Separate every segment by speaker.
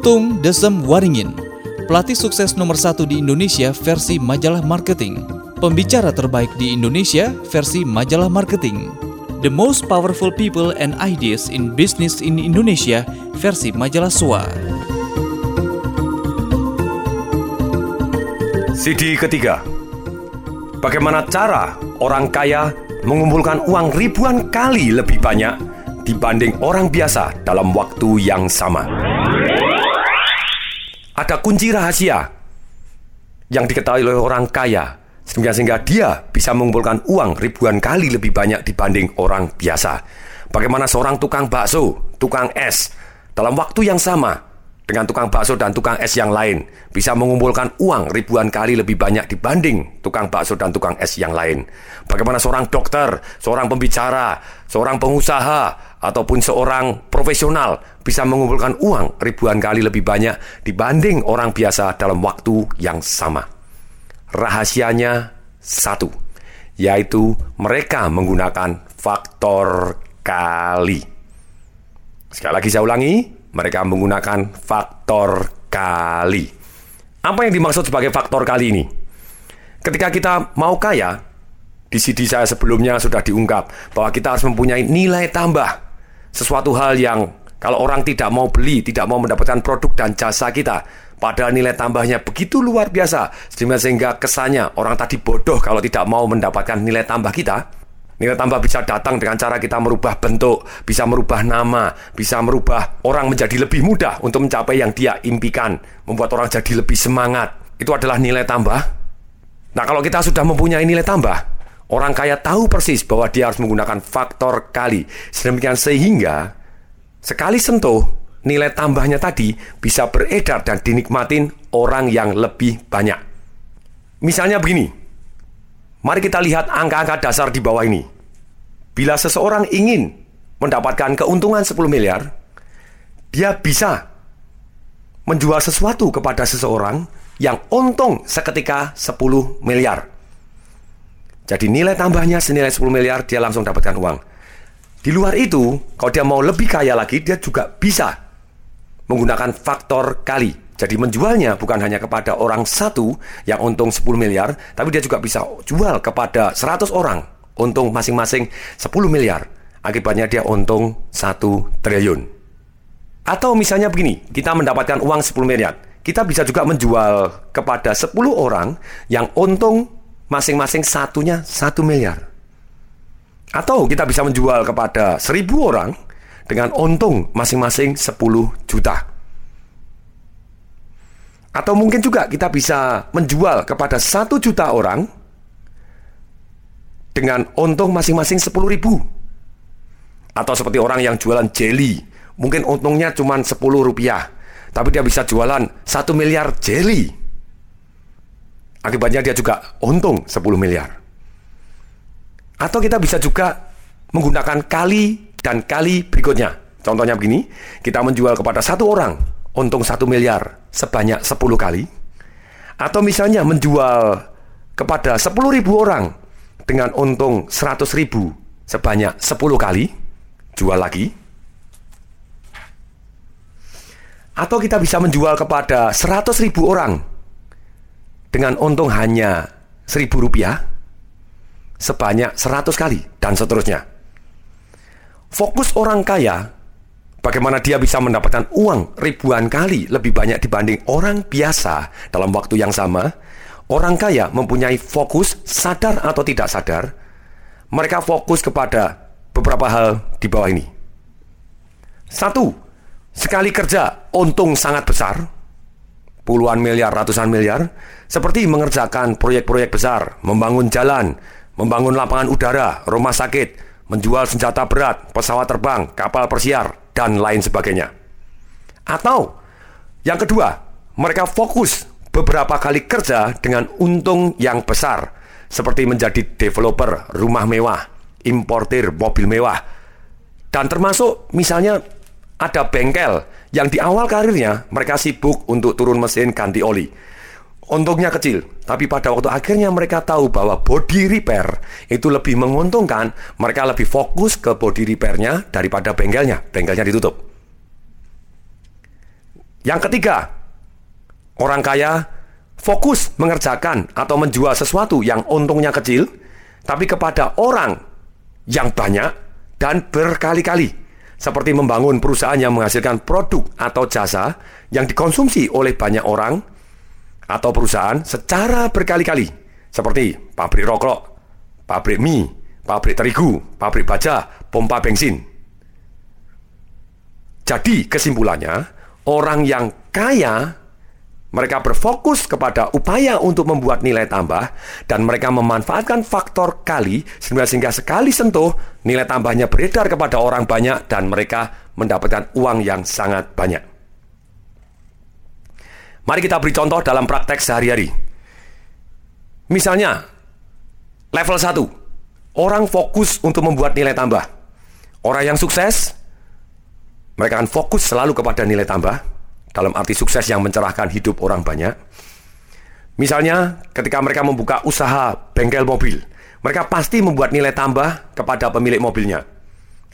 Speaker 1: Tung Desem Waringin, pelatih sukses nomor satu di Indonesia versi majalah marketing, pembicara terbaik di Indonesia versi majalah marketing, The Most Powerful People and Ideas in Business in Indonesia versi majalah SWA.
Speaker 2: CD ketiga Bagaimana cara orang kaya mengumpulkan uang ribuan kali lebih banyak dibanding orang biasa dalam waktu yang sama? Ada kunci rahasia yang diketahui oleh orang kaya sehingga, sehingga dia bisa mengumpulkan uang ribuan kali lebih banyak dibanding orang biasa. Bagaimana seorang tukang bakso, tukang es, dalam waktu yang sama dengan tukang bakso dan tukang es yang lain bisa mengumpulkan uang ribuan kali lebih banyak dibanding tukang bakso dan tukang es yang lain. Bagaimana seorang dokter, seorang pembicara, seorang pengusaha, ataupun seorang profesional bisa mengumpulkan uang ribuan kali lebih banyak dibanding orang biasa dalam waktu yang sama. Rahasianya satu, yaitu mereka menggunakan faktor kali. Sekali lagi saya ulangi, mereka menggunakan faktor kali. Apa yang dimaksud sebagai faktor kali ini? Ketika kita mau kaya, di CD saya sebelumnya sudah diungkap bahwa kita harus mempunyai nilai tambah. Sesuatu hal yang kalau orang tidak mau beli, tidak mau mendapatkan produk dan jasa kita, padahal nilai tambahnya begitu luar biasa, sehingga kesannya orang tadi bodoh kalau tidak mau mendapatkan nilai tambah kita, Nilai tambah bisa datang dengan cara kita merubah bentuk, bisa merubah nama, bisa merubah orang menjadi lebih mudah untuk mencapai yang dia impikan, membuat orang jadi lebih semangat. Itu adalah nilai tambah. Nah, kalau kita sudah mempunyai nilai tambah, orang kaya tahu persis bahwa dia harus menggunakan faktor kali. Sedemikian sehingga sekali sentuh nilai tambahnya tadi bisa beredar dan dinikmatin orang yang lebih banyak. Misalnya begini, Mari kita lihat angka-angka dasar di bawah ini. Bila seseorang ingin mendapatkan keuntungan 10 miliar, dia bisa menjual sesuatu kepada seseorang yang untung seketika 10 miliar. Jadi nilai tambahnya senilai 10 miliar, dia langsung dapatkan uang. Di luar itu, kalau dia mau lebih kaya lagi, dia juga bisa menggunakan faktor kali. Jadi menjualnya bukan hanya kepada orang satu yang untung 10 miliar, tapi dia juga bisa jual kepada 100 orang untung masing-masing 10 miliar. Akibatnya dia untung 1 triliun. Atau misalnya begini, kita mendapatkan uang 10 miliar. Kita bisa juga menjual kepada 10 orang yang untung masing-masing satunya 1 miliar. Atau kita bisa menjual kepada 1000 orang dengan untung masing-masing 10 juta. Atau mungkin juga kita bisa menjual kepada satu juta orang dengan untung masing-masing 10 ribu. Atau seperti orang yang jualan jelly, mungkin untungnya cuma 10 rupiah, tapi dia bisa jualan 1 miliar jelly. Akibatnya dia juga untung 10 miliar. Atau kita bisa juga menggunakan kali dan kali berikutnya. Contohnya begini, kita menjual kepada satu orang untung satu miliar sebanyak 10 kali atau misalnya menjual kepada 10 ribu orang dengan untung 100 ribu sebanyak 10 kali jual lagi atau kita bisa menjual kepada 100 ribu orang dengan untung hanya 1000 rupiah sebanyak 100 kali dan seterusnya fokus orang kaya Bagaimana dia bisa mendapatkan uang ribuan kali lebih banyak dibanding orang biasa dalam waktu yang sama? Orang kaya mempunyai fokus sadar atau tidak sadar. Mereka fokus kepada beberapa hal di bawah ini. Satu, sekali kerja untung sangat besar, puluhan miliar, ratusan miliar, seperti mengerjakan proyek-proyek besar, membangun jalan, membangun lapangan udara, rumah sakit, menjual senjata berat, pesawat terbang, kapal persiar, dan lain sebagainya. Atau yang kedua, mereka fokus beberapa kali kerja dengan untung yang besar, seperti menjadi developer rumah mewah, importir mobil mewah, dan termasuk misalnya ada bengkel yang di awal karirnya mereka sibuk untuk turun mesin ganti oli. Untungnya kecil, tapi pada waktu akhirnya mereka tahu bahwa body repair itu lebih menguntungkan, mereka lebih fokus ke body repairnya daripada bengkelnya. Bengkelnya ditutup. Yang ketiga, orang kaya fokus mengerjakan atau menjual sesuatu yang untungnya kecil, tapi kepada orang yang banyak dan berkali-kali. Seperti membangun perusahaan yang menghasilkan produk atau jasa yang dikonsumsi oleh banyak orang atau perusahaan secara berkali-kali. Seperti pabrik rokok, pabrik mie, pabrik terigu, pabrik baja, pompa bensin. Jadi kesimpulannya, orang yang kaya mereka berfokus kepada upaya untuk membuat nilai tambah dan mereka memanfaatkan faktor kali sehingga sekali sentuh nilai tambahnya beredar kepada orang banyak dan mereka mendapatkan uang yang sangat banyak. Mari kita beri contoh dalam praktek sehari-hari. Misalnya, level 1, orang fokus untuk membuat nilai tambah. Orang yang sukses, mereka akan fokus selalu kepada nilai tambah dalam arti sukses yang mencerahkan hidup orang banyak. Misalnya, ketika mereka membuka usaha bengkel mobil, mereka pasti membuat nilai tambah kepada pemilik mobilnya.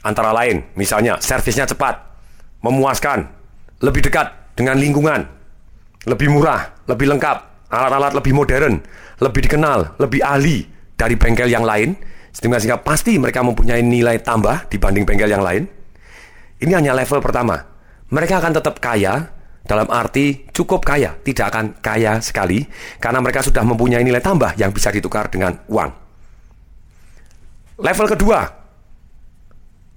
Speaker 2: Antara lain, misalnya servisnya cepat, memuaskan, lebih dekat dengan lingkungan, lebih murah, lebih lengkap, alat-alat lebih modern, lebih dikenal, lebih ahli dari bengkel yang lain, sehingga, pasti mereka mempunyai nilai tambah dibanding bengkel yang lain. Ini hanya level pertama. Mereka akan tetap kaya dalam arti cukup kaya, tidak akan kaya sekali karena mereka sudah mempunyai nilai tambah yang bisa ditukar dengan uang. Level kedua,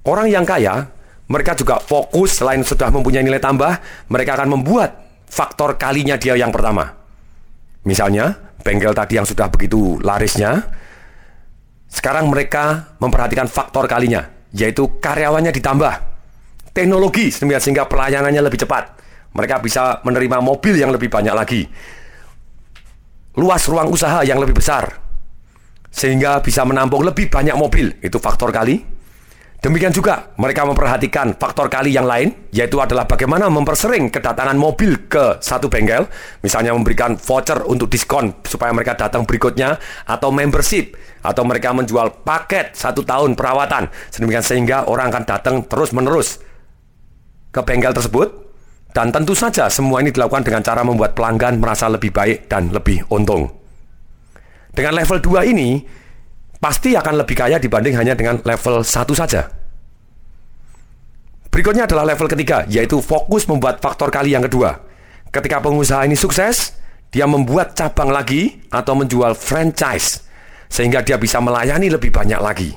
Speaker 2: orang yang kaya, mereka juga fokus selain sudah mempunyai nilai tambah, mereka akan membuat faktor kalinya dia yang pertama. Misalnya, bengkel tadi yang sudah begitu larisnya, sekarang mereka memperhatikan faktor kalinya, yaitu karyawannya ditambah, teknologi sehingga pelayanannya lebih cepat, mereka bisa menerima mobil yang lebih banyak lagi. Luas ruang usaha yang lebih besar. Sehingga bisa menampung lebih banyak mobil. Itu faktor kali. Demikian juga mereka memperhatikan faktor kali yang lain, yaitu adalah bagaimana mempersering kedatangan mobil ke satu bengkel, misalnya memberikan voucher untuk diskon supaya mereka datang berikutnya, atau membership, atau mereka menjual paket satu tahun perawatan, sedemikian sehingga orang akan datang terus-menerus ke bengkel tersebut dan tentu saja semua ini dilakukan dengan cara membuat pelanggan merasa lebih baik dan lebih untung. Dengan level 2 ini, pasti akan lebih kaya dibanding hanya dengan level 1 saja. Berikutnya adalah level ketiga, yaitu fokus membuat faktor kali yang kedua. Ketika pengusaha ini sukses, dia membuat cabang lagi atau menjual franchise, sehingga dia bisa melayani lebih banyak lagi.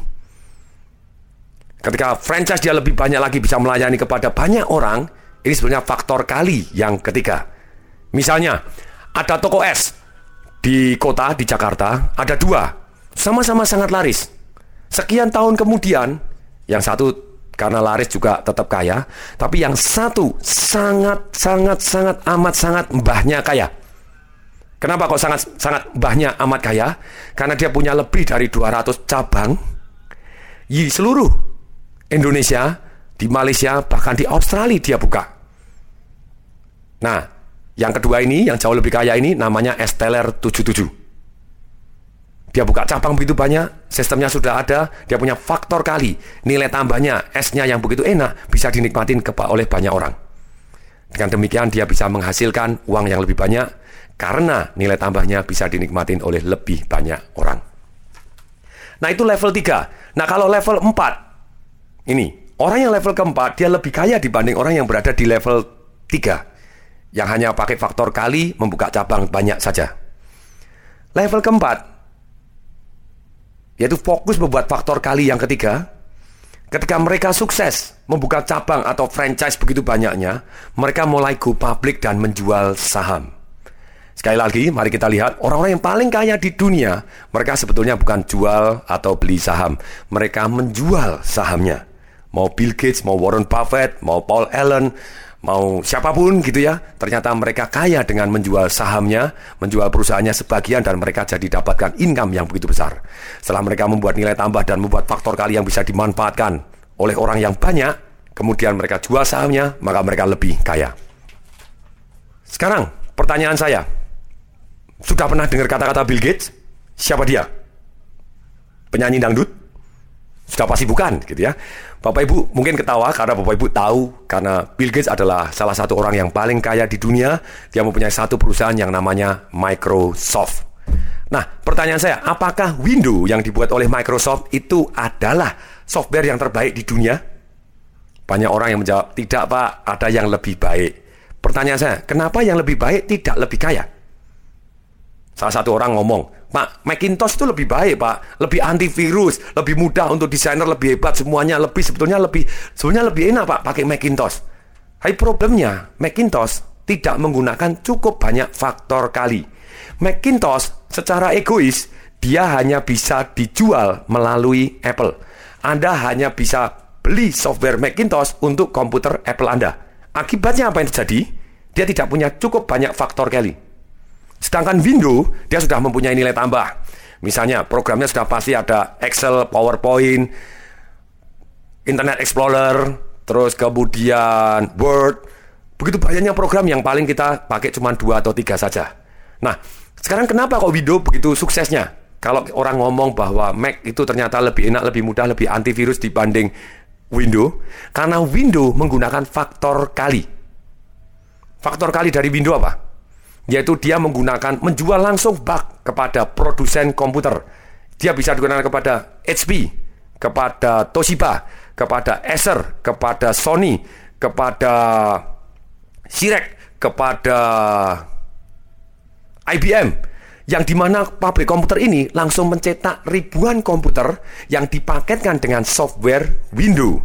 Speaker 2: Ketika franchise dia lebih banyak lagi bisa melayani kepada banyak orang, ini sebenarnya faktor kali yang ketiga. Misalnya, ada toko es di kota di Jakarta, ada dua, sama-sama sangat laris. Sekian tahun kemudian, yang satu karena laris juga tetap kaya, tapi yang satu sangat sangat sangat amat sangat mbahnya kaya. Kenapa kok sangat sangat mbahnya amat kaya? Karena dia punya lebih dari 200 cabang di seluruh Indonesia, di Malaysia, bahkan di Australia dia buka. Nah, yang kedua ini, yang jauh lebih kaya ini namanya Esteller 77. Dia buka cabang begitu banyak, sistemnya sudah ada, dia punya faktor kali, nilai tambahnya, esnya yang begitu enak, bisa dinikmatin oleh banyak orang. Dengan demikian dia bisa menghasilkan uang yang lebih banyak, karena nilai tambahnya bisa dinikmatin oleh lebih banyak orang. Nah itu level 3. Nah kalau level 4, ini, orang yang level keempat, dia lebih kaya dibanding orang yang berada di level 3 yang hanya pakai faktor kali membuka cabang banyak saja. Level keempat, yaitu fokus membuat faktor kali yang ketiga. Ketika mereka sukses membuka cabang atau franchise begitu banyaknya, mereka mulai go public dan menjual saham. Sekali lagi, mari kita lihat orang-orang yang paling kaya di dunia, mereka sebetulnya bukan jual atau beli saham, mereka menjual sahamnya. Mau Bill Gates, mau Warren Buffett, mau Paul Allen, mau siapa pun gitu ya, ternyata mereka kaya dengan menjual sahamnya, menjual perusahaannya sebagian dan mereka jadi dapatkan income yang begitu besar. Setelah mereka membuat nilai tambah dan membuat faktor kali yang bisa dimanfaatkan oleh orang yang banyak, kemudian mereka jual sahamnya, maka mereka lebih kaya. Sekarang, pertanyaan saya, sudah pernah dengar kata-kata Bill Gates? Siapa dia? Penyanyi dangdut? Sudah pasti bukan, gitu ya. Bapak Ibu mungkin ketawa karena Bapak Ibu tahu karena Bill Gates adalah salah satu orang yang paling kaya di dunia. Dia mempunyai satu perusahaan yang namanya Microsoft. Nah, pertanyaan saya, apakah Windows yang dibuat oleh Microsoft itu adalah software yang terbaik di dunia? Banyak orang yang menjawab, tidak Pak, ada yang lebih baik. Pertanyaan saya, kenapa yang lebih baik tidak lebih kaya? Salah satu orang ngomong, Pak, Macintosh itu lebih baik, Pak. Lebih antivirus, lebih mudah untuk desainer, lebih hebat semuanya, lebih sebetulnya lebih sebenarnya lebih enak, Pak, pakai Macintosh. Hai problemnya, Macintosh tidak menggunakan cukup banyak faktor kali. Macintosh secara egois dia hanya bisa dijual melalui Apple. Anda hanya bisa beli software Macintosh untuk komputer Apple Anda. Akibatnya apa yang terjadi? Dia tidak punya cukup banyak faktor kali. Sedangkan Windows, dia sudah mempunyai nilai tambah. Misalnya, programnya sudah pasti ada Excel, PowerPoint, Internet Explorer, terus kemudian Word. Begitu banyaknya program yang paling kita pakai cuma dua atau tiga saja. Nah, sekarang kenapa kok Windows begitu suksesnya? Kalau orang ngomong bahwa Mac itu ternyata lebih enak, lebih mudah, lebih antivirus dibanding Windows, karena Windows menggunakan faktor kali. Faktor kali dari Windows apa? Yaitu dia menggunakan menjual langsung bug kepada produsen komputer. Dia bisa digunakan kepada HP, kepada Toshiba, kepada Acer, kepada Sony, kepada Sirek, kepada IBM yang di mana pabrik komputer ini langsung mencetak ribuan komputer yang dipaketkan dengan software Windows.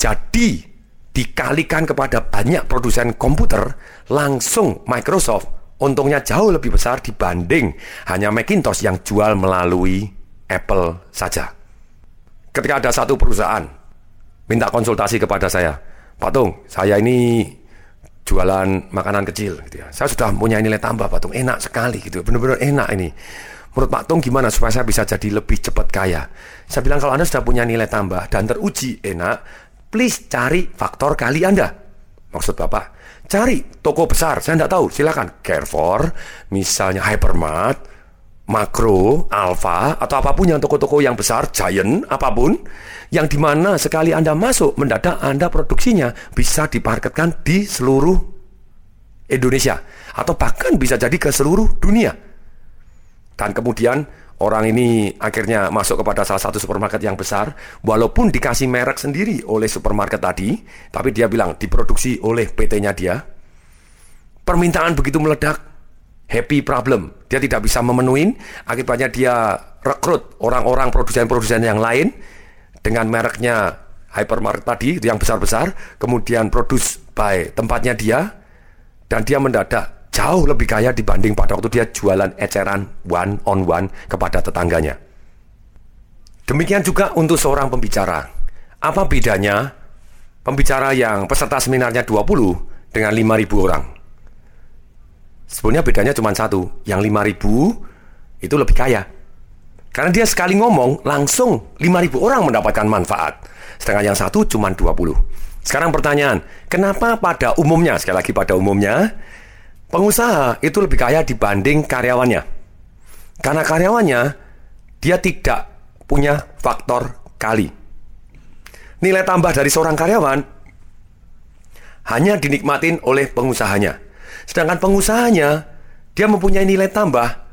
Speaker 2: Jadi dikalikan kepada banyak produsen komputer, langsung Microsoft untungnya jauh lebih besar dibanding hanya Macintosh yang jual melalui Apple saja. Ketika ada satu perusahaan minta konsultasi kepada saya, Pak Tung, saya ini jualan makanan kecil gitu ya. Saya sudah punya nilai tambah Pak Tung, enak sekali gitu. Benar-benar enak ini. Menurut Pak Tung gimana supaya saya bisa jadi lebih cepat kaya? Saya bilang kalau Anda sudah punya nilai tambah dan teruji enak, please cari faktor kali Anda. Maksud Bapak, Cari toko besar, saya tidak tahu, silakan. Carrefour, misalnya Hypermart, Makro, Alfa, atau apa pun yang toko-toko yang besar, Giant, apa pun, yang di mana sekali Anda masuk, mendadak Anda produksinya bisa diparketkan di seluruh Indonesia. Atau bahkan bisa jadi ke seluruh dunia. Dan kemudian orang ini akhirnya masuk kepada salah satu supermarket yang besar, walaupun dikasih merek sendiri oleh supermarket tadi, tapi dia bilang diproduksi oleh PT-nya dia. Permintaan begitu meledak, happy problem. Dia tidak bisa memenuhi, akibatnya dia rekrut orang-orang produsen-produsen yang lain dengan mereknya hypermarket tadi yang besar-besar, kemudian produce by tempatnya dia, dan dia mendadak jauh lebih kaya dibanding pada waktu dia jualan eceran one on one kepada tetangganya. Demikian juga untuk seorang pembicara. Apa bedanya pembicara yang peserta seminarnya 20 dengan 5000 orang? Sebenarnya bedanya cuma satu, yang 5000 itu lebih kaya. Karena dia sekali ngomong langsung 5000 orang mendapatkan manfaat. Sedangkan yang satu cuma 20. Sekarang pertanyaan, kenapa pada umumnya, sekali lagi pada umumnya, Pengusaha itu lebih kaya dibanding karyawannya. Karena karyawannya dia tidak punya faktor kali. Nilai tambah dari seorang karyawan hanya dinikmatin oleh pengusahanya. Sedangkan pengusahanya dia mempunyai nilai tambah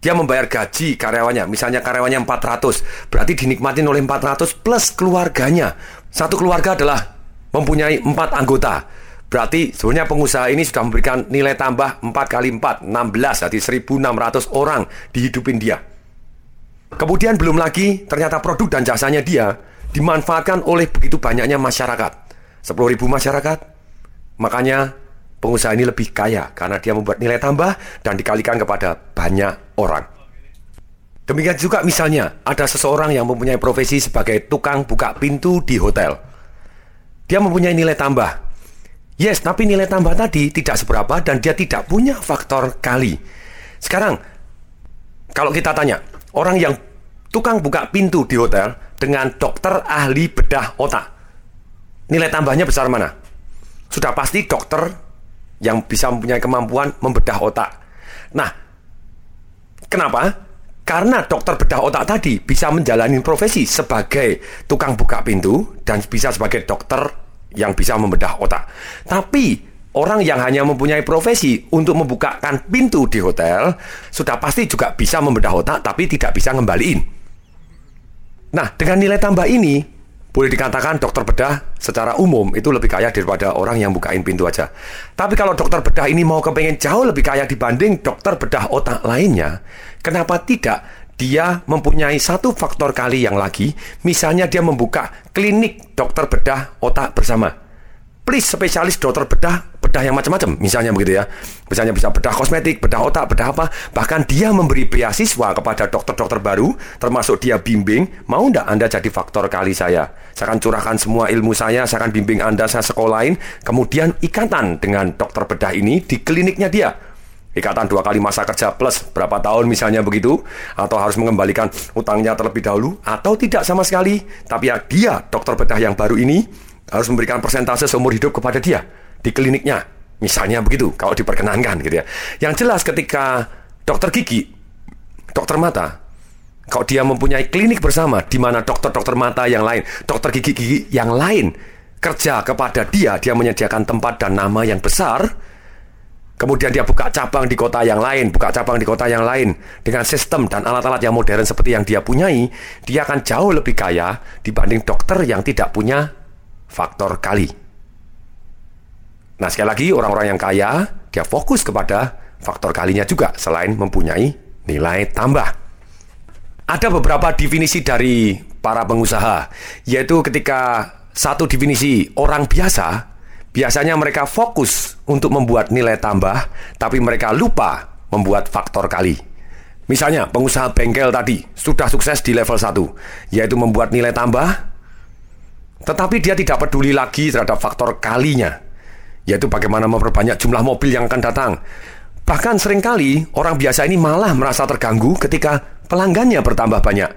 Speaker 2: dia membayar gaji karyawannya, misalnya karyawannya 400, berarti dinikmatin oleh 400 plus keluarganya. Satu keluarga adalah mempunyai empat anggota. Berarti sebenarnya pengusaha ini sudah memberikan nilai tambah 4 kali 4, 16, jadi 1.600 orang dihidupin dia. Kemudian belum lagi ternyata produk dan jasanya dia dimanfaatkan oleh begitu banyaknya masyarakat. 10.000 masyarakat, makanya pengusaha ini lebih kaya karena dia membuat nilai tambah dan dikalikan kepada banyak orang. Demikian juga misalnya ada seseorang yang mempunyai profesi sebagai tukang buka pintu di hotel. Dia mempunyai nilai tambah Yes, tapi nilai tambah tadi tidak seberapa dan dia tidak punya faktor kali. Sekarang, kalau kita tanya, orang yang tukang buka pintu di hotel dengan dokter ahli bedah otak, nilai tambahnya besar mana? Sudah pasti dokter yang bisa mempunyai kemampuan membedah otak. Nah, kenapa? Karena dokter bedah otak tadi bisa menjalani profesi sebagai tukang buka pintu dan bisa sebagai dokter yang bisa membedah otak. Tapi orang yang hanya mempunyai profesi untuk membukakan pintu di hotel sudah pasti juga bisa membedah otak tapi tidak bisa ngembaliin. Nah, dengan nilai tambah ini boleh dikatakan dokter bedah secara umum itu lebih kaya daripada orang yang bukain pintu aja. Tapi kalau dokter bedah ini mau kepengen jauh lebih kaya dibanding dokter bedah otak lainnya, kenapa tidak dia mempunyai satu faktor kali yang lagi, misalnya dia membuka klinik dokter bedah otak bersama. Please spesialis dokter bedah bedah yang macam-macam. Misalnya begitu ya. Misalnya bisa bedah kosmetik bedah otak bedah apa. Bahkan dia memberi beasiswa kepada dokter-dokter baru termasuk dia bimbing mau ndak anda jadi faktor kali saya? Saya akan curahkan semua ilmu saya saya akan bimbing anda saya sekolahin. Kemudian ikatan dengan dokter bedah ini di kliniknya dia Ikatan dua kali masa kerja plus berapa tahun misalnya begitu Atau harus mengembalikan utangnya terlebih dahulu Atau tidak sama sekali Tapi ya dia dokter bedah yang baru ini harus memberikan persentase seumur hidup kepada dia di kliniknya. Misalnya begitu, kalau diperkenankan gitu ya. Yang jelas ketika dokter gigi, dokter mata, kalau dia mempunyai klinik bersama di mana dokter-dokter mata yang lain, dokter gigi-gigi yang lain kerja kepada dia, dia menyediakan tempat dan nama yang besar, kemudian dia buka cabang di kota yang lain, buka cabang di kota yang lain dengan sistem dan alat-alat yang modern seperti yang dia punyai, dia akan jauh lebih kaya dibanding dokter yang tidak punya faktor kali. Nah, sekali lagi orang-orang yang kaya, dia fokus kepada faktor kalinya juga selain mempunyai nilai tambah. Ada beberapa definisi dari para pengusaha, yaitu ketika satu definisi orang biasa, biasanya mereka fokus untuk membuat nilai tambah, tapi mereka lupa membuat faktor kali. Misalnya, pengusaha bengkel tadi sudah sukses di level 1, yaitu membuat nilai tambah, tetapi dia tidak peduli lagi terhadap faktor kalinya, yaitu bagaimana memperbanyak jumlah mobil yang akan datang. Bahkan sering kali orang biasa ini malah merasa terganggu ketika pelanggannya bertambah banyak.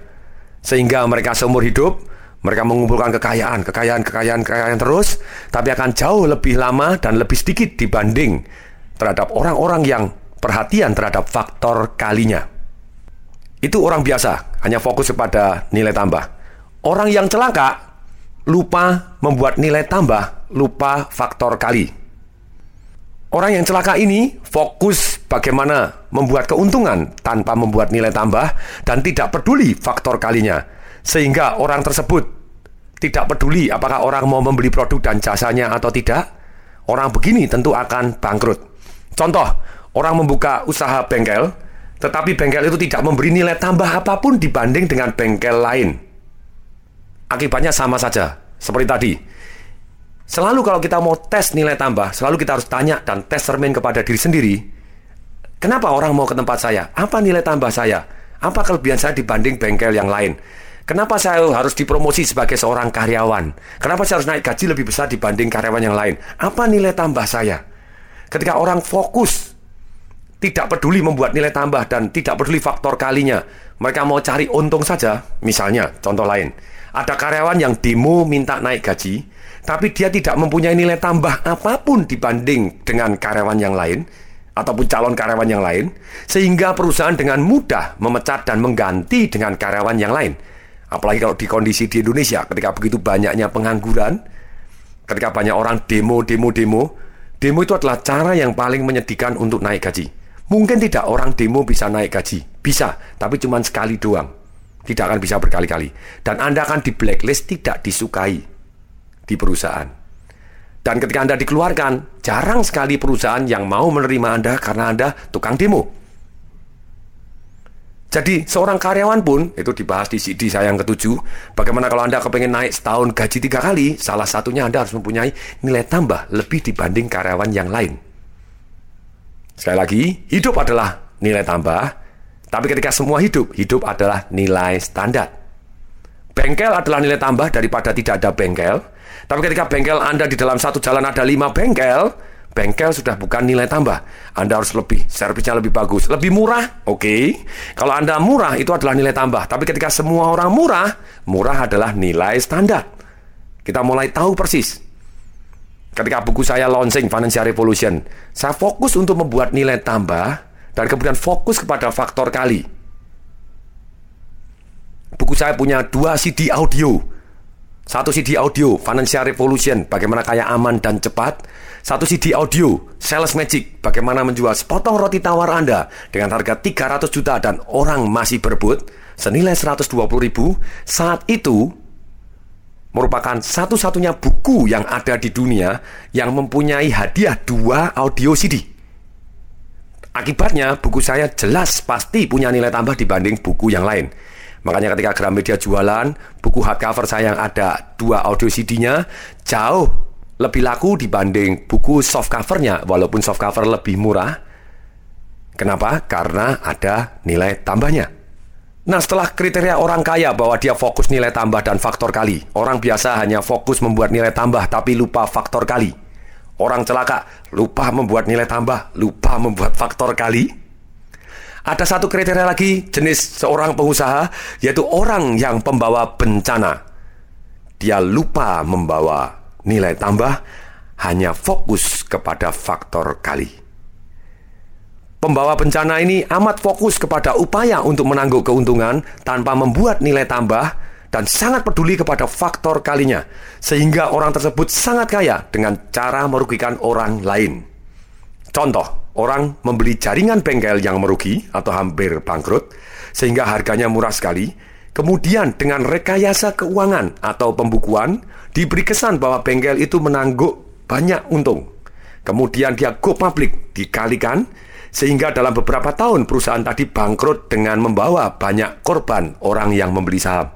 Speaker 2: Sehingga mereka seumur hidup, mereka mengumpulkan kekayaan, kekayaan, kekayaan, kekayaan terus, tapi akan jauh lebih lama dan lebih sedikit dibanding terhadap orang-orang yang perhatian terhadap faktor kalinya. Itu orang biasa, hanya fokus kepada nilai tambah. Orang yang celaka lupa membuat nilai tambah, lupa faktor kali. Orang yang celaka ini fokus bagaimana membuat keuntungan tanpa membuat nilai tambah dan tidak peduli faktor kalinya. Sehingga orang tersebut tidak peduli apakah orang mau membeli produk dan jasanya atau tidak. Orang begini tentu akan bangkrut. Contoh, orang membuka usaha bengkel, tetapi bengkel itu tidak memberi nilai tambah apa pun dibanding dengan bengkel lain. Akibatnya sama saja, seperti tadi. Selalu kalau kita mau tes nilai tambah, selalu kita harus tanya dan tes cermin kepada diri sendiri. Kenapa orang mau ke tempat saya? Apa nilai tambah saya? Apa kelebihan saya dibanding bengkel yang lain? Kenapa saya harus dipromosi sebagai seorang karyawan? Kenapa saya harus naik gaji lebih besar dibanding karyawan yang lain? Apa nilai tambah saya? Ketika orang fokus tidak peduli membuat nilai tambah dan tidak peduli faktor kalinya, mereka mau cari untung saja. Misalnya, contoh lain, ada karyawan yang demo minta naik gaji, tapi dia tidak mempunyai nilai tambah apa pun dibanding dengan karyawan yang lain ataupun calon karyawan yang lain, sehingga perusahaan dengan mudah memecat dan mengganti dengan karyawan yang lain. Apalagi kalau di kondisi di Indonesia, ketika begitu banyaknya pengangguran, ketika banyak orang demo, demo, demo, demo itu adalah cara yang paling menyedihkan untuk naik gaji. Mungkin tidak orang demo bisa naik gaji, bisa, tapi cuma sekali doang. Tidak akan bisa berkali-kali. Dan Anda akan di blacklist tidak disukai di perusahaan. Dan ketika Anda dikeluarkan, jarang sekali perusahaan yang mau menerima Anda karena Anda tukang demo. Jadi seorang karyawan pun, itu dibahas di CD saya yang ketujuh, bagaimana kalau Anda kepengen naik setahun gaji tiga kali, salah satunya Anda harus mempunyai nilai tambah lebih dibanding karyawan yang lain. Sekali lagi, hidup adalah nilai tambah, tapi ketika semua hidup, hidup adalah nilai standar. Bengkel adalah nilai tambah daripada tidak ada bengkel. Tapi ketika bengkel Anda di dalam satu jalan ada lima bengkel, bengkel sudah bukan nilai tambah. Anda harus lebih, servisnya lebih bagus, lebih murah. Oke, okay. kalau Anda murah itu adalah nilai tambah. Tapi ketika semua orang murah, murah adalah nilai standar. Kita mulai tahu persis. Ketika buku saya launching Financial Revolution, saya fokus untuk membuat nilai tambah dan kemudian fokus kepada faktor kali. buku saya punya dua CD audio. Satu CD audio, Financial Revolution, bagaimana kaya aman dan cepat. Satu CD audio, Sales Magic, bagaimana menjual sepotong roti tawar Anda dengan harga 300 juta dan orang masih berebut, senilai 120 ribu. Saat itu, merupakan satu-satunya buku yang ada di dunia yang mempunyai hadiah dua audio CD. Akibatnya, buku saya jelas pasti punya nilai tambah dibanding buku yang lain. Makanya ketika Gramedia jualan, buku hardcover saya yang ada dua audio CD-nya jauh lebih laku dibanding buku soft covernya, walaupun soft cover lebih murah. Kenapa? Karena ada nilai tambahnya. Nah setelah kriteria orang kaya bahwa dia fokus nilai tambah dan faktor kali Orang biasa hanya fokus membuat nilai tambah tapi lupa faktor kali Orang celaka lupa membuat nilai tambah, lupa membuat faktor kali ada satu kriteria lagi jenis seorang pengusaha yaitu orang yang pembawa bencana. Dia lupa membawa nilai tambah, hanya fokus kepada faktor kali. Pembawa bencana ini amat fokus kepada upaya untuk menangguk keuntungan tanpa membuat nilai tambah dan sangat peduli kepada faktor kalinya, sehingga orang tersebut sangat kaya dengan cara merugikan orang lain. Contoh, orang membeli jaringan bengkel yang merugi atau hampir bangkrut, sehingga harganya murah sekali. Kemudian dengan rekayasa keuangan atau pembukuan, diberi kesan bahwa bengkel itu menangguk banyak untung. Kemudian dia go public, dikalikan, sehingga dalam beberapa tahun perusahaan tadi bangkrut dengan membawa banyak korban orang yang membeli saham.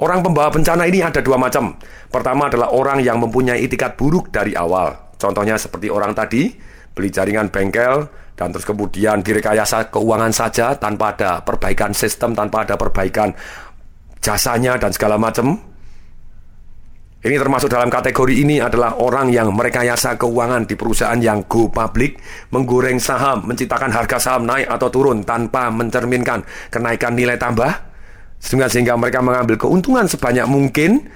Speaker 2: Orang pembawa bencana ini ada dua macam. Pertama adalah orang yang mempunyai itikat buruk dari awal. Contohnya seperti orang tadi, beli jaringan bengkel dan terus kemudian direkayasa keuangan saja tanpa ada perbaikan sistem, tanpa ada perbaikan jasanya dan segala macam. Ini termasuk dalam kategori ini adalah orang yang merekayasa keuangan di perusahaan yang go public, menggoreng saham, menciptakan harga saham naik atau turun tanpa mencerminkan kenaikan nilai tambah, sehingga mereka mengambil keuntungan sebanyak mungkin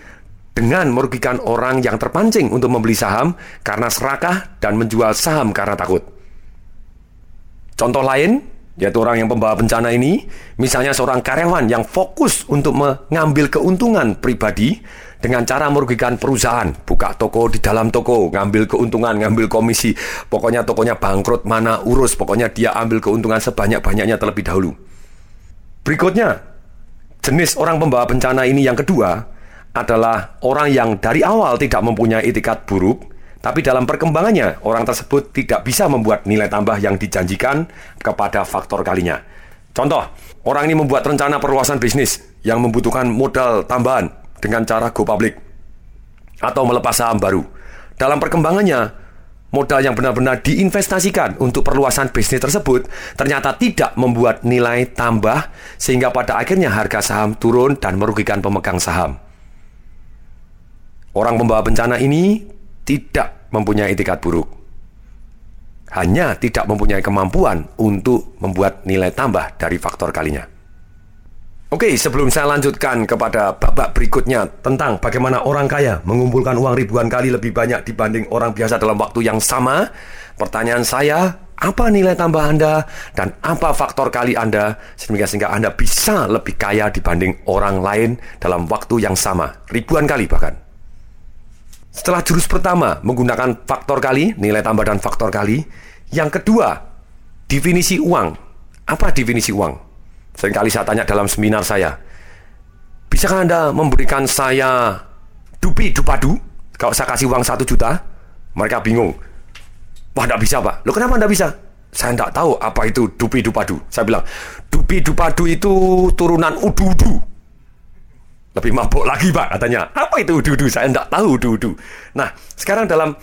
Speaker 2: dengan merugikan orang yang terpancing untuk membeli saham karena serakah dan menjual saham karena takut. Contoh lain, yaitu orang yang pembawa bencana ini, misalnya seorang karyawan yang fokus untuk mengambil keuntungan pribadi dengan cara merugikan perusahaan, buka toko di dalam toko, ngambil keuntungan, ngambil komisi, pokoknya tokonya bangkrut, mana urus, pokoknya dia ambil keuntungan sebanyak-banyaknya terlebih dahulu. Berikutnya, jenis orang pembawa bencana ini yang kedua, adalah orang yang dari awal tidak mempunyai etikat buruk, tapi dalam perkembangannya orang tersebut tidak bisa membuat nilai tambah yang dijanjikan kepada faktor kalinya. Contoh, orang ini membuat rencana perluasan bisnis yang membutuhkan modal tambahan dengan cara go public atau melepas saham baru. Dalam perkembangannya, modal yang benar-benar diinvestasikan untuk perluasan bisnis tersebut ternyata tidak membuat nilai tambah sehingga pada akhirnya harga saham turun dan merugikan pemegang saham. Orang pembawa bencana ini tidak mempunyai etikat buruk. Hanya tidak mempunyai kemampuan untuk membuat nilai tambah dari faktor kalinya. Oke, sebelum saya lanjutkan kepada babak berikutnya tentang bagaimana orang kaya mengumpulkan uang ribuan kali lebih banyak dibanding orang biasa dalam waktu yang sama, pertanyaan saya, apa nilai tambah Anda dan apa faktor kali Anda sehingga sehingga Anda bisa lebih kaya dibanding orang lain dalam waktu yang sama, ribuan kali bahkan. Setelah jurus pertama menggunakan faktor kali, nilai tambah dan faktor kali. Yang kedua, definisi uang. Apa definisi uang? Seringkali saya tanya dalam seminar saya. Bisakah Anda memberikan saya dupi dupadu? Kalau saya kasih uang satu juta, mereka bingung. Wah, tidak bisa, Pak. Lo kenapa tidak bisa? Saya tidak tahu apa itu dupi dupadu. Saya bilang, dupi dupadu itu turunan udu-udu. Lebih mabuk lagi pak katanya. Apa itu udu-udu? Saya tidak tahu udu-udu. Nah, sekarang dalam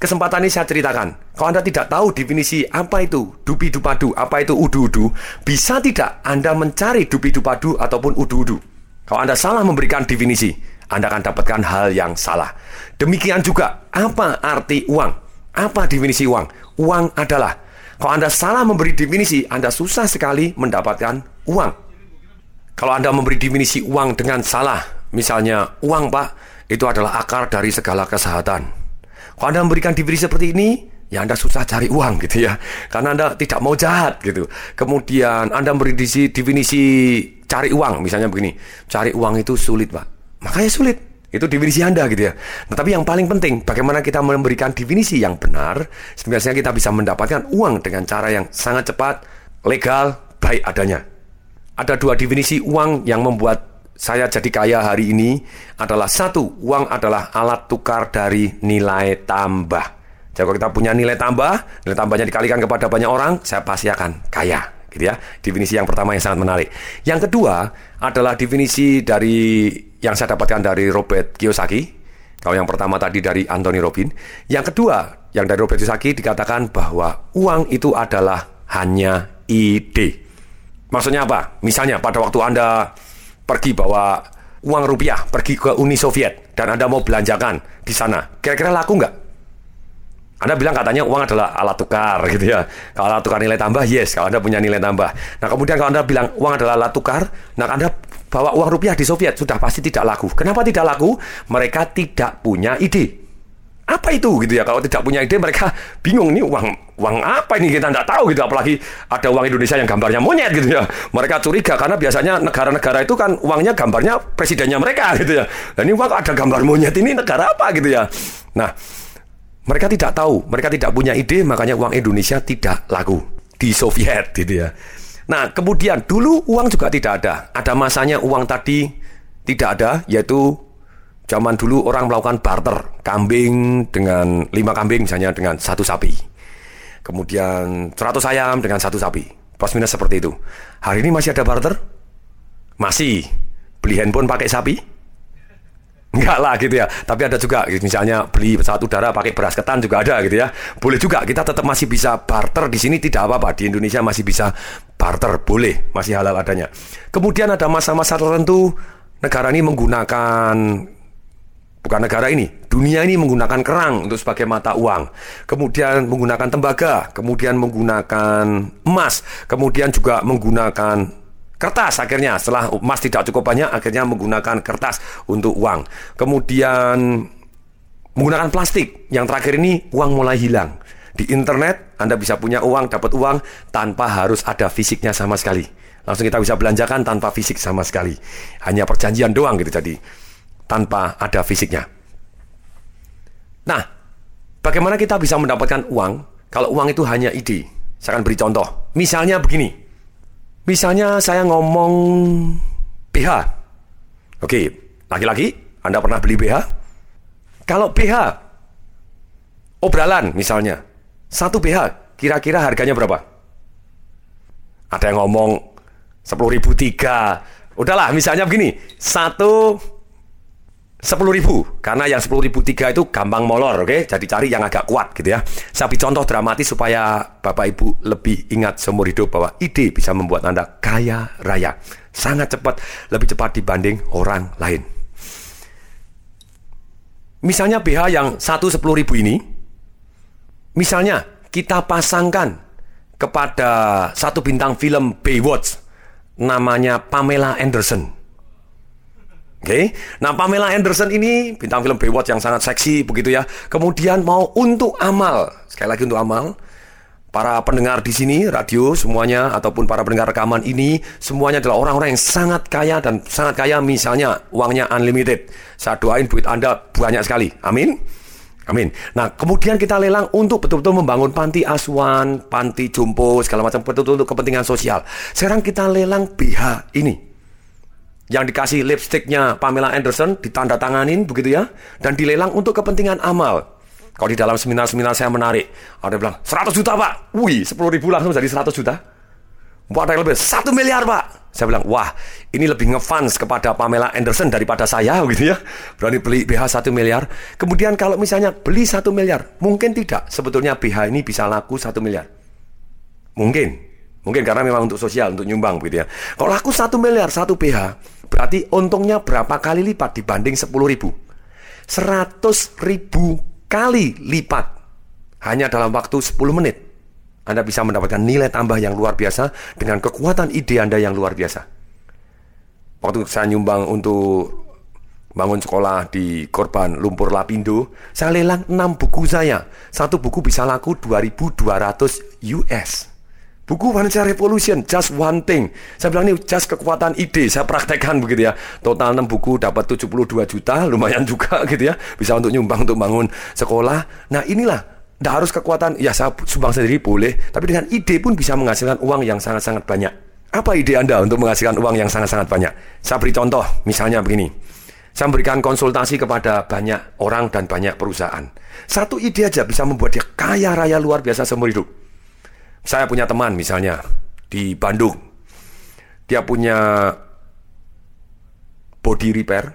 Speaker 2: kesempatan ini saya ceritakan. Kalau Anda tidak tahu definisi apa itu dupi dupadu, apa itu udu-udu, bisa tidak Anda mencari dupi dupadu ataupun udu-udu? Kalau Anda salah memberikan definisi, Anda akan dapatkan hal yang salah. Demikian juga, apa arti uang? Apa definisi uang? Uang adalah, kalau Anda salah memberi definisi, Anda susah sekali mendapatkan uang. Kalau Anda memberi definisi uang dengan salah, misalnya uang Pak, itu adalah akar dari segala kesehatan. Kalau Anda memberikan definisi seperti ini, ya Anda susah cari uang gitu ya. Karena Anda tidak mau jahat gitu. Kemudian Anda memberi definisi cari uang, misalnya begini, cari uang itu sulit pak, makanya sulit. Itu definisi Anda gitu ya. Nah, tapi yang paling penting, bagaimana kita memberikan definisi yang benar, sebenarnya kita bisa mendapatkan uang dengan cara yang sangat cepat, legal, baik adanya. Ada dua definisi uang yang membuat saya jadi kaya hari ini adalah satu, uang adalah alat tukar dari nilai tambah. Jadi kalau kita punya nilai tambah, nilai tambahnya dikalikan kepada banyak orang, saya pasti akan kaya gitu ya. Definisi yang pertama yang sangat menarik. Yang kedua adalah definisi dari yang saya dapatkan dari Robert Kiyosaki. Kalau yang pertama tadi dari Anthony Robin, yang kedua yang dari Robert Kiyosaki dikatakan bahwa uang itu adalah hanya ide. Maksudnya apa? Misalnya pada waktu Anda pergi bawa uang rupiah pergi ke Uni Soviet dan Anda mau belanjakan di sana, kira-kira laku nggak? Anda bilang katanya uang adalah alat tukar gitu ya. Kalau alat tukar nilai tambah, yes. Kalau Anda punya nilai tambah. Nah kemudian kalau Anda bilang uang adalah alat tukar, nah Anda bawa uang rupiah di Soviet sudah pasti tidak laku. Kenapa tidak laku? Mereka tidak punya ide. Apa itu gitu ya? Kalau tidak punya ide mereka bingung nih uang uang apa ini kita tidak tahu gitu. Apalagi ada uang Indonesia yang gambarnya monyet gitu ya. Mereka curiga karena biasanya negara-negara itu kan uangnya gambarnya presidennya mereka gitu ya. Dan ini uang ada gambar monyet ini negara apa gitu ya. Nah mereka tidak tahu, mereka tidak punya ide, makanya uang Indonesia tidak laku di Soviet, gitu ya. Nah, kemudian dulu uang juga tidak ada. Ada masanya uang tadi tidak ada, yaitu zaman dulu orang melakukan barter kambing dengan lima kambing misalnya dengan satu sapi. Kemudian 100 ayam dengan satu sapi. Plus minus seperti itu. Hari ini masih ada barter? Masih. Beli handphone pakai sapi? Enggak lah gitu ya. Tapi ada juga misalnya beli pesawat udara pakai beras ketan juga ada gitu ya. Boleh juga kita tetap masih bisa barter di sini tidak apa-apa. Di Indonesia masih bisa barter, boleh, masih halal adanya. Kemudian ada masa-masa tertentu negara ini menggunakan bukan negara ini, dunia ini menggunakan kerang untuk sebagai mata uang. Kemudian menggunakan tembaga, kemudian menggunakan emas, kemudian juga menggunakan kertas akhirnya. Setelah emas tidak cukup banyak akhirnya menggunakan kertas untuk uang. Kemudian menggunakan plastik. Yang terakhir ini uang mulai hilang. Di internet Anda bisa punya uang dapat uang tanpa harus ada fisiknya sama sekali. Langsung kita bisa belanjakan tanpa fisik sama sekali. Hanya perjanjian doang gitu jadi tanpa ada fisiknya nah bagaimana kita bisa mendapatkan uang kalau uang itu hanya ide saya akan beri contoh misalnya begini Misalnya saya ngomong BH. Oke, laki-laki, Anda pernah beli BH? Kalau BH, obralan misalnya, satu BH, kira-kira harganya berapa? Ada yang ngomong 10 ribu tiga. Udahlah, misalnya begini, satu sepuluh ribu. Karena yang sepuluh ribu tiga itu gampang molor oke? Okay? jadi cari yang agak kuat gitu ya. Saya contoh dramatis supaya bapak ibu lebih ingat seumur hidup bahwa ide bisa membuat anda kaya raya. Sangat cepat lebih cepat dibanding orang lain. Misalnya BH yang satu sepuluh ribu ini misalnya kita pasangkan kepada satu bintang film Baywatch namanya Pamela Anderson Oke, okay? nah Pamela Anderson ini bintang film Baywatch yang sangat seksi begitu ya. Kemudian mau untuk amal, sekali lagi untuk amal. Para pendengar di sini, radio semuanya ataupun para pendengar rekaman ini semuanya adalah orang-orang yang sangat kaya dan sangat kaya misalnya uangnya unlimited. Saya doain duit Anda banyak sekali. Amin. Amin. Nah, kemudian kita lelang untuk betul-betul membangun panti asuhan, panti jompo, segala macam betul-betul untuk kepentingan sosial. Sekarang kita lelang BH ini yang dikasih lipstiknya Pamela Anderson ditandatanganin begitu ya dan dilelang untuk kepentingan amal. Kalau di dalam seminar-seminar saya menarik, ada yang bilang 100 juta pak, wih 10 ribu langsung jadi 100 juta. Buat ada yang lebih, 1 miliar pak. Saya bilang, wah ini lebih ngefans kepada Pamela Anderson daripada saya gitu ya. Berani beli BH 1 miliar. Kemudian kalau misalnya beli 1 miliar, mungkin tidak. Sebetulnya BH ini bisa laku 1 miliar. Mungkin. Mungkin karena memang untuk sosial, untuk nyumbang begitu ya. Kalau laku 1 miliar, 1 BH, Berarti untungnya berapa kali lipat dibanding 10 ribu? 100 ribu kali lipat hanya dalam waktu 10 menit. Anda bisa mendapatkan nilai tambah yang luar biasa dengan kekuatan ide Anda yang luar biasa. Waktu saya nyumbang untuk bangun sekolah di korban lumpur Lapindo, saya lelang 6 buku saya. Satu buku bisa laku 2200 US. Buku Financial Revolution, just one thing. Saya bilang ini just kekuatan ide, saya praktekkan begitu ya. Total 6 buku dapat 72 juta, lumayan juga gitu ya. Bisa untuk nyumbang untuk bangun sekolah. Nah inilah, tidak harus kekuatan, ya saya sumbang sendiri boleh. Tapi dengan ide pun bisa menghasilkan uang yang sangat-sangat banyak. Apa ide Anda untuk menghasilkan uang yang sangat-sangat banyak? Saya beri contoh, misalnya begini. Saya memberikan konsultasi kepada banyak orang dan banyak perusahaan. Satu ide aja bisa membuat dia kaya raya luar biasa seumur hidup. Saya punya teman misalnya di Bandung. Dia punya body repair,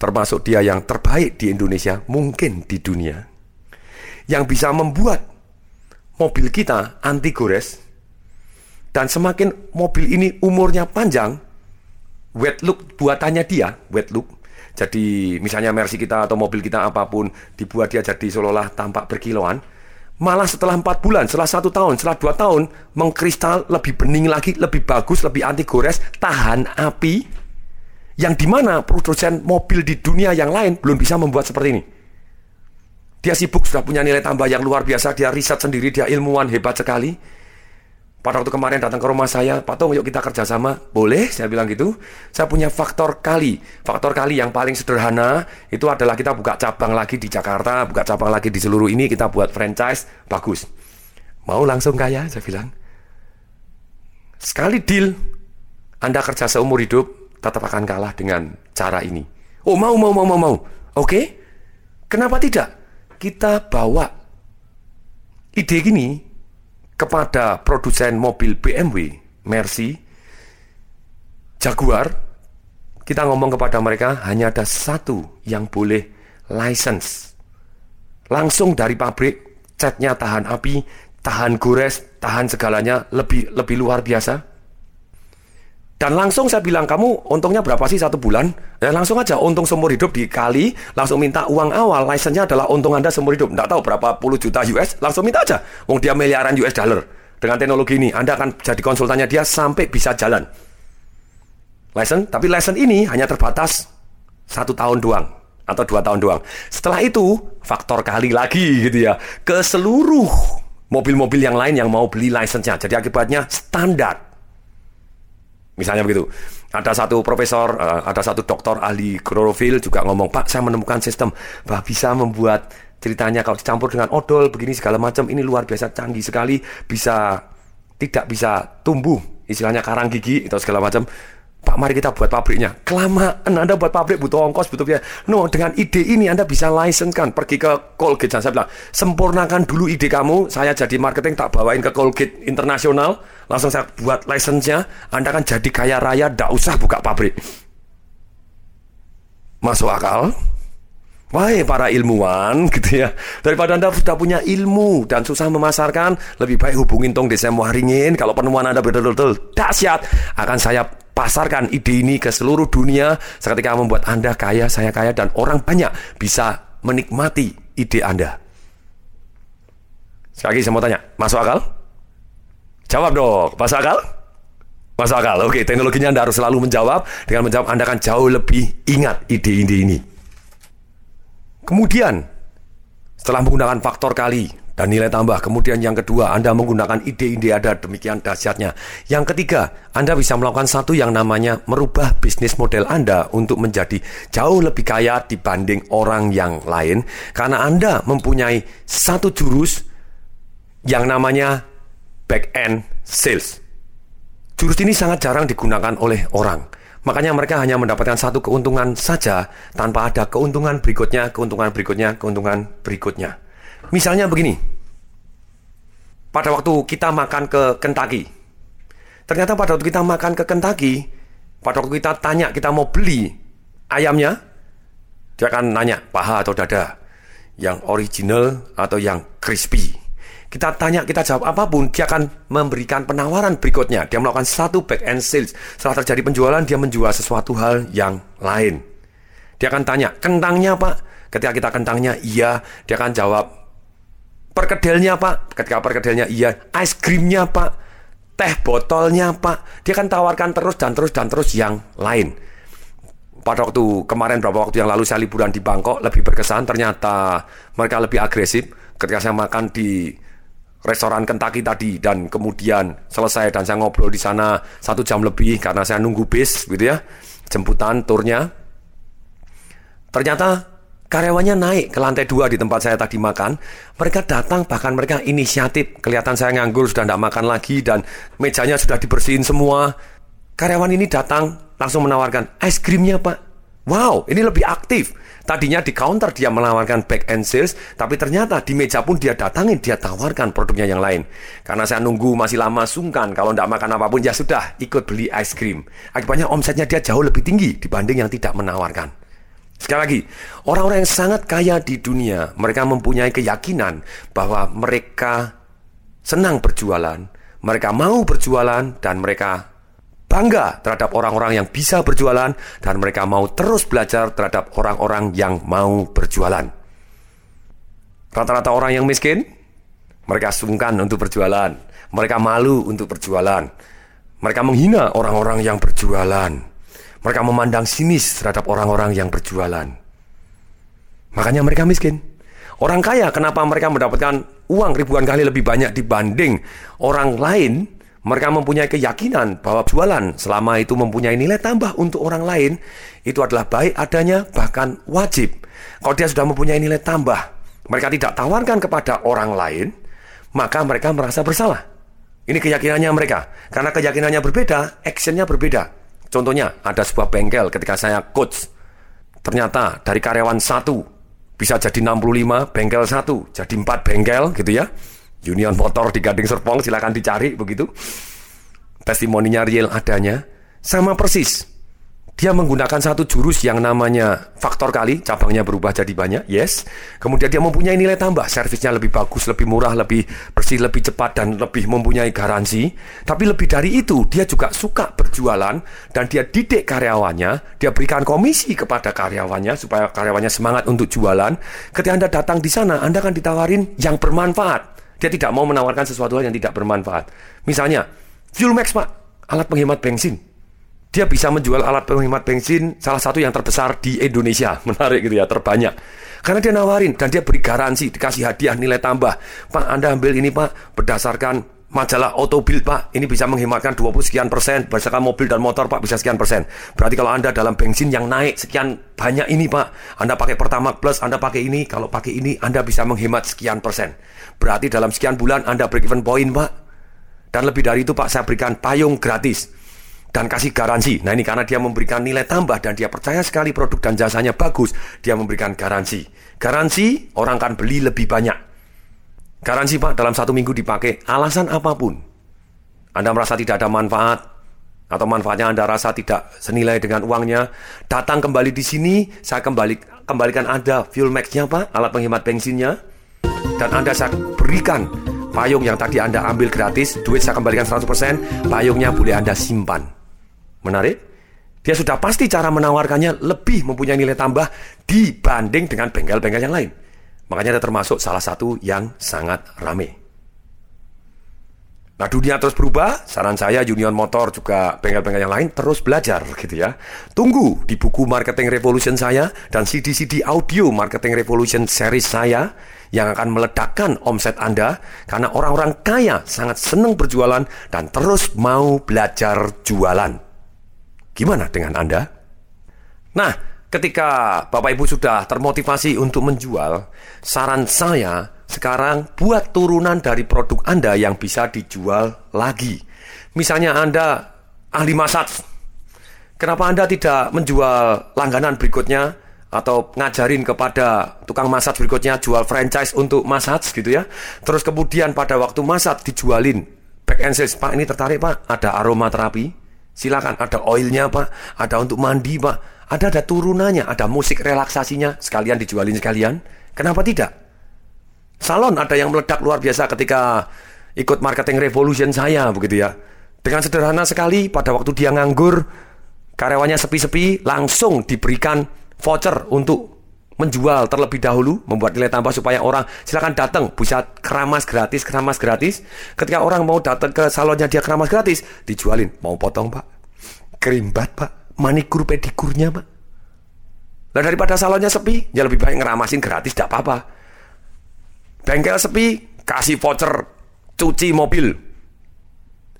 Speaker 2: termasuk dia yang terbaik di Indonesia, mungkin di dunia. Yang bisa membuat mobil kita anti gores. Dan semakin mobil ini umurnya panjang, wet look buatannya dia, wet look. Jadi misalnya Mercy kita atau mobil kita apa pun dibuat dia jadi seolah-olah tampak berkiloan, Malah setelah empat bulan, setelah satu tahun, setelah dua tahun, mengkristal lebih bening lagi, lebih bagus, lebih anti gores, tahan api, yang di mana produsen mobil di dunia yang lain belum bisa membuat seperti ini. Dia sibuk sudah punya nilai tambah yang luar biasa, dia riset sendiri, dia ilmuwan hebat sekali. Pada waktu kemarin datang ke rumah saya, Pak Tong, yuk kita kerjasama. Boleh, saya bilang gitu. Saya punya faktor kali. Faktor kali yang paling sederhana itu adalah kita buka cabang lagi di Jakarta, buka cabang lagi di seluruh ini, kita buat franchise, bagus. Mau langsung kaya, saya bilang. Sekali deal, Anda kerja seumur hidup, tetap akan kalah dengan cara ini. Oh mau, mau, mau, mau, mau. Oke, kenapa tidak? Kita bawa ide gini kepada produsen mobil BMW, Mercy, Jaguar, kita ngomong kepada mereka hanya ada satu yang boleh license. Langsung dari pabrik, catnya tahan api, tahan gores, tahan segalanya, lebih lebih luar biasa. Dan langsung saya bilang, kamu untungnya berapa sih satu bulan? Ya langsung aja, untung seumur hidup dikali, langsung minta uang awal, license-nya adalah untung Anda seumur hidup. Tidak tahu berapa puluh juta US, langsung minta aja. Wong dia miliaran US dollar. Dengan teknologi ini, Anda akan jadi konsultannya dia sampai bisa jalan. License, tapi license ini hanya terbatas satu tahun doang atau dua tahun doang. Setelah itu, faktor kali lagi gitu ya, ke seluruh mobil-mobil yang lain yang mau beli license-nya. Jadi akibatnya standar Misalnya begitu. Ada satu profesor, uh, ada satu dokter ahli klorofil juga ngomong, Pak, saya menemukan sistem bahwa bisa membuat ceritanya kalau dicampur dengan odol begini segala macam ini luar biasa canggih sekali, bisa tidak bisa tumbuh, istilahnya karang gigi atau segala macam. Pak, mari kita buat pabriknya. Kelamaan Anda buat pabrik butuh ongkos, butuh biaya. No, dengan ide ini Anda bisa license kan, pergi ke Colgate. Saya bilang, sempurnakan dulu ide kamu. Saya jadi marketing tak bawain ke Colgate internasional. Langsung saya buat license-nya. Anda kan jadi kaya raya, tidak usah buka pabrik. Masuk akal? Wahai para ilmuwan gitu ya Daripada Anda sudah punya ilmu Dan susah memasarkan Lebih baik hubungin Tong Desem Waringin Kalau penemuan Anda betul-betul dahsyat Akan saya pasarkan ide ini ke seluruh dunia seketika membuat Anda kaya, saya kaya, dan orang banyak bisa menikmati ide Anda. Sekali lagi saya mau tanya, masuk akal? Jawab dong, masuk akal? Masuk akal, oke teknologinya Anda harus selalu menjawab Dengan menjawab Anda akan jauh lebih ingat ide-ide ini Kemudian setelah menggunakan faktor kali dan nilai tambah. Kemudian yang kedua, Anda menggunakan ide-ide ada demikian dahsyatnya. Yang ketiga, Anda bisa melakukan satu yang namanya merubah bisnis model Anda untuk menjadi jauh lebih kaya dibanding orang yang lain karena Anda mempunyai satu jurus yang namanya back end sales. Jurus ini sangat jarang digunakan oleh orang. Makanya mereka hanya mendapatkan satu keuntungan saja tanpa ada keuntungan berikutnya, keuntungan berikutnya, keuntungan berikutnya. Misalnya begini, pada waktu kita makan ke Kentucky, ternyata pada waktu kita makan ke Kentucky, pada waktu kita tanya kita mau beli ayamnya, dia akan nanya paha atau dada, yang original atau yang crispy. Kita tanya, kita jawab apa pun, dia akan memberikan penawaran berikutnya. Dia melakukan satu back end sales. Setelah terjadi penjualan, dia menjual sesuatu hal yang lain. Dia akan tanya, kentangnya pak? Ketika kita kentangnya, iya. Dia akan jawab, perkedelnya pak? Ketika perkedelnya iya. Es krimnya pak? Teh botolnya pak? Dia kan tawarkan terus dan terus dan terus yang lain. Pada waktu kemarin beberapa waktu yang lalu saya liburan di Bangkok lebih berkesan. Ternyata mereka lebih agresif ketika saya makan di restoran Kentucky tadi. Dan kemudian selesai dan saya ngobrol di sana satu jam lebih karena saya nunggu bis gitu ya. Jemputan turnya. Ternyata karyawannya naik ke lantai dua di tempat saya tadi makan mereka datang bahkan mereka inisiatif kelihatan saya nganggur sudah tidak makan lagi dan mejanya sudah dibersihin semua karyawan ini datang langsung menawarkan es krimnya pak wow ini lebih aktif Tadinya di counter dia menawarkan back and sales, tapi ternyata di meja pun dia datangin, dia tawarkan produknya yang lain. Karena saya nunggu masih lama sungkan, kalau tidak makan apa pun ya sudah ikut beli es krim. Akibatnya omsetnya dia jauh lebih tinggi dibanding yang tidak menawarkan. Sekali lagi, orang-orang yang sangat kaya di dunia, mereka mempunyai keyakinan bahwa mereka senang berjualan, mereka mau berjualan, dan mereka bangga terhadap orang-orang yang bisa berjualan dan mereka mau terus belajar terhadap orang-orang yang mau berjualan. Rata-rata orang yang miskin, mereka sungkan untuk berjualan, mereka malu untuk berjualan, mereka menghina orang-orang yang berjualan, mereka memandang sinis terhadap orang-orang yang berjualan. Makanya mereka miskin. Orang kaya, kenapa mereka mendapatkan uang ribuan kali lebih banyak dibanding orang lain? Mereka mempunyai keyakinan bahwa jualan selama itu mempunyai nilai tambah untuk orang lain, itu adalah baik adanya bahkan wajib. Kalau dia sudah mempunyai nilai tambah, mereka tidak tawarkan kepada orang lain, maka mereka merasa bersalah. Ini keyakinannya mereka. Karena keyakinannya berbeda, actionnya berbeda. Contohnya, ada sebuah bengkel ketika saya coach. Ternyata dari karyawan satu bisa jadi 65, bengkel satu, jadi empat bengkel gitu ya. Union Motor di Gading Serpong silahkan dicari begitu testimoninya real adanya sama persis dia menggunakan satu jurus yang namanya faktor kali, cabangnya berubah jadi banyak, yes. Kemudian dia mempunyai nilai tambah, servisnya lebih bagus, lebih murah, lebih bersih, lebih cepat, dan lebih mempunyai garansi. Tapi lebih dari itu, dia juga suka berjualan, dan dia didik karyawannya, dia berikan komisi kepada karyawannya, supaya karyawannya semangat untuk jualan. Ketika Anda datang di sana, Anda akan ditawarin yang bermanfaat. Dia tidak mau menawarkan sesuatu yang tidak bermanfaat. Misalnya, Fuel Max Pak, alat penghemat bensin. Dia bisa menjual alat penghemat bensin salah satu yang terbesar di Indonesia. Menarik gitu ya, terbanyak. Karena dia nawarin dan dia beri garansi, dikasih hadiah nilai tambah. Pak, Anda ambil ini Pak, berdasarkan majalah Autobuild Pak, ini bisa menghematkan 20 sekian persen, berdasarkan mobil dan motor Pak bisa sekian persen. Berarti kalau Anda dalam bensin yang naik sekian banyak ini Pak, Anda pakai Pertamax Plus, Anda pakai ini, kalau pakai ini Anda bisa menghemat sekian persen. Berarti dalam sekian bulan Anda break even point, Pak. Dan lebih dari itu, Pak, saya berikan payung gratis dan kasih garansi. Nah, ini karena dia memberikan nilai tambah dan dia percaya sekali produk dan jasanya bagus, dia memberikan garansi. Garansi orang akan beli lebih banyak. Garansi, Pak, dalam satu minggu dipakai alasan apa pun. Anda merasa tidak ada manfaat, atau manfaatnya Anda rasa tidak senilai dengan uangnya, datang kembali di sini, saya kembali kembalikan Anda fuel max-nya Pak, alat penghemat bensinnya, dan Anda saya berikan payung yang tadi Anda ambil gratis, duit saya kembalikan 100%, payungnya boleh Anda simpan. Menarik? Dia sudah pasti cara menawarkannya lebih mempunyai nilai tambah dibanding dengan bengkel-bengkel yang lain. Makanya ada termasuk salah satu yang sangat rame. Nah dunia terus berubah, saran saya Union Motor juga bengkel-bengkel yang lain terus belajar gitu ya. Tunggu di buku Marketing Revolution saya dan CD-CD audio Marketing Revolution series saya yang akan meledakkan omset Anda karena orang-orang kaya sangat senang berjualan dan terus mau belajar jualan. Gimana dengan Anda? Nah, ketika Bapak Ibu sudah termotivasi untuk menjual, saran saya sekarang buat turunan dari produk Anda yang bisa dijual lagi. Misalnya Anda ahli masak. Kenapa Anda tidak menjual langganan berikutnya atau ngajarin kepada tukang masak berikutnya jual franchise untuk masak gitu ya. Terus kemudian pada waktu masak dijualin back and sales, Pak ini tertarik Pak, ada aroma terapi. Silakan ada oilnya Pak, ada untuk mandi Pak, ada ada turunannya, ada musik relaksasinya, sekalian dijualin sekalian. Kenapa tidak? Salon ada yang meledak luar biasa ketika ikut marketing revolution saya begitu ya. Dengan sederhana sekali pada waktu dia nganggur, karyawannya sepi-sepi, langsung diberikan voucher untuk menjual terlebih dahulu, membuat nilai tambah supaya orang silakan datang, bisa keramas gratis, keramas gratis. Ketika orang mau datang ke salonnya dia keramas gratis, dijualin, mau potong pak, kerimbat pak, manikur pedikurnya pak. Nah daripada salonnya sepi, ya lebih baik ngeramasin gratis, tidak apa-apa. Bengkel sepi, kasih voucher cuci mobil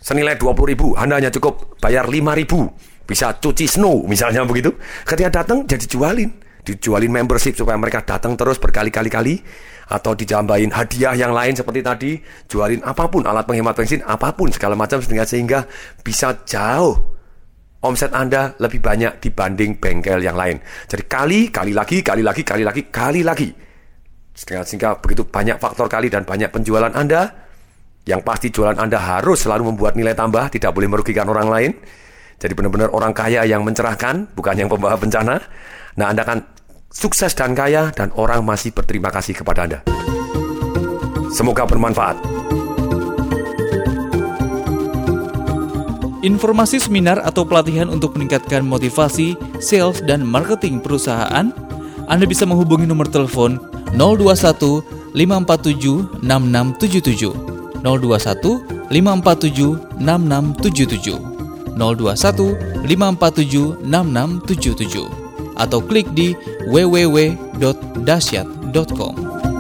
Speaker 2: senilai 20 ribu, Anda hanya cukup bayar 5 ribu, bisa cuci snow misalnya begitu. Ketika datang jadi jualin, dijualin membership supaya mereka datang terus berkali-kali kali atau dijambahin hadiah yang lain seperti tadi, jualin apa pun alat penghemat bensin, apa pun segala macam sehingga sehingga bisa jauh omset Anda lebih banyak dibanding bengkel yang lain. Jadi kali, kali lagi, kali lagi, kali lagi, kali lagi. Sehingga, sehingga begitu banyak faktor kali dan banyak penjualan Anda, yang pasti jualan Anda harus selalu membuat nilai tambah, tidak boleh merugikan orang lain. Jadi benar-benar orang kaya yang mencerahkan, bukan yang pembawa bencana. Nah, Anda akan sukses dan kaya dan orang masih berterima kasih kepada Anda. Semoga bermanfaat.
Speaker 1: Informasi seminar atau pelatihan untuk meningkatkan motivasi, sales, dan marketing perusahaan, Anda bisa menghubungi nomor telepon 021 547 6677 021 547 6677 021 547 6677 atau klik di www.dasyat.com.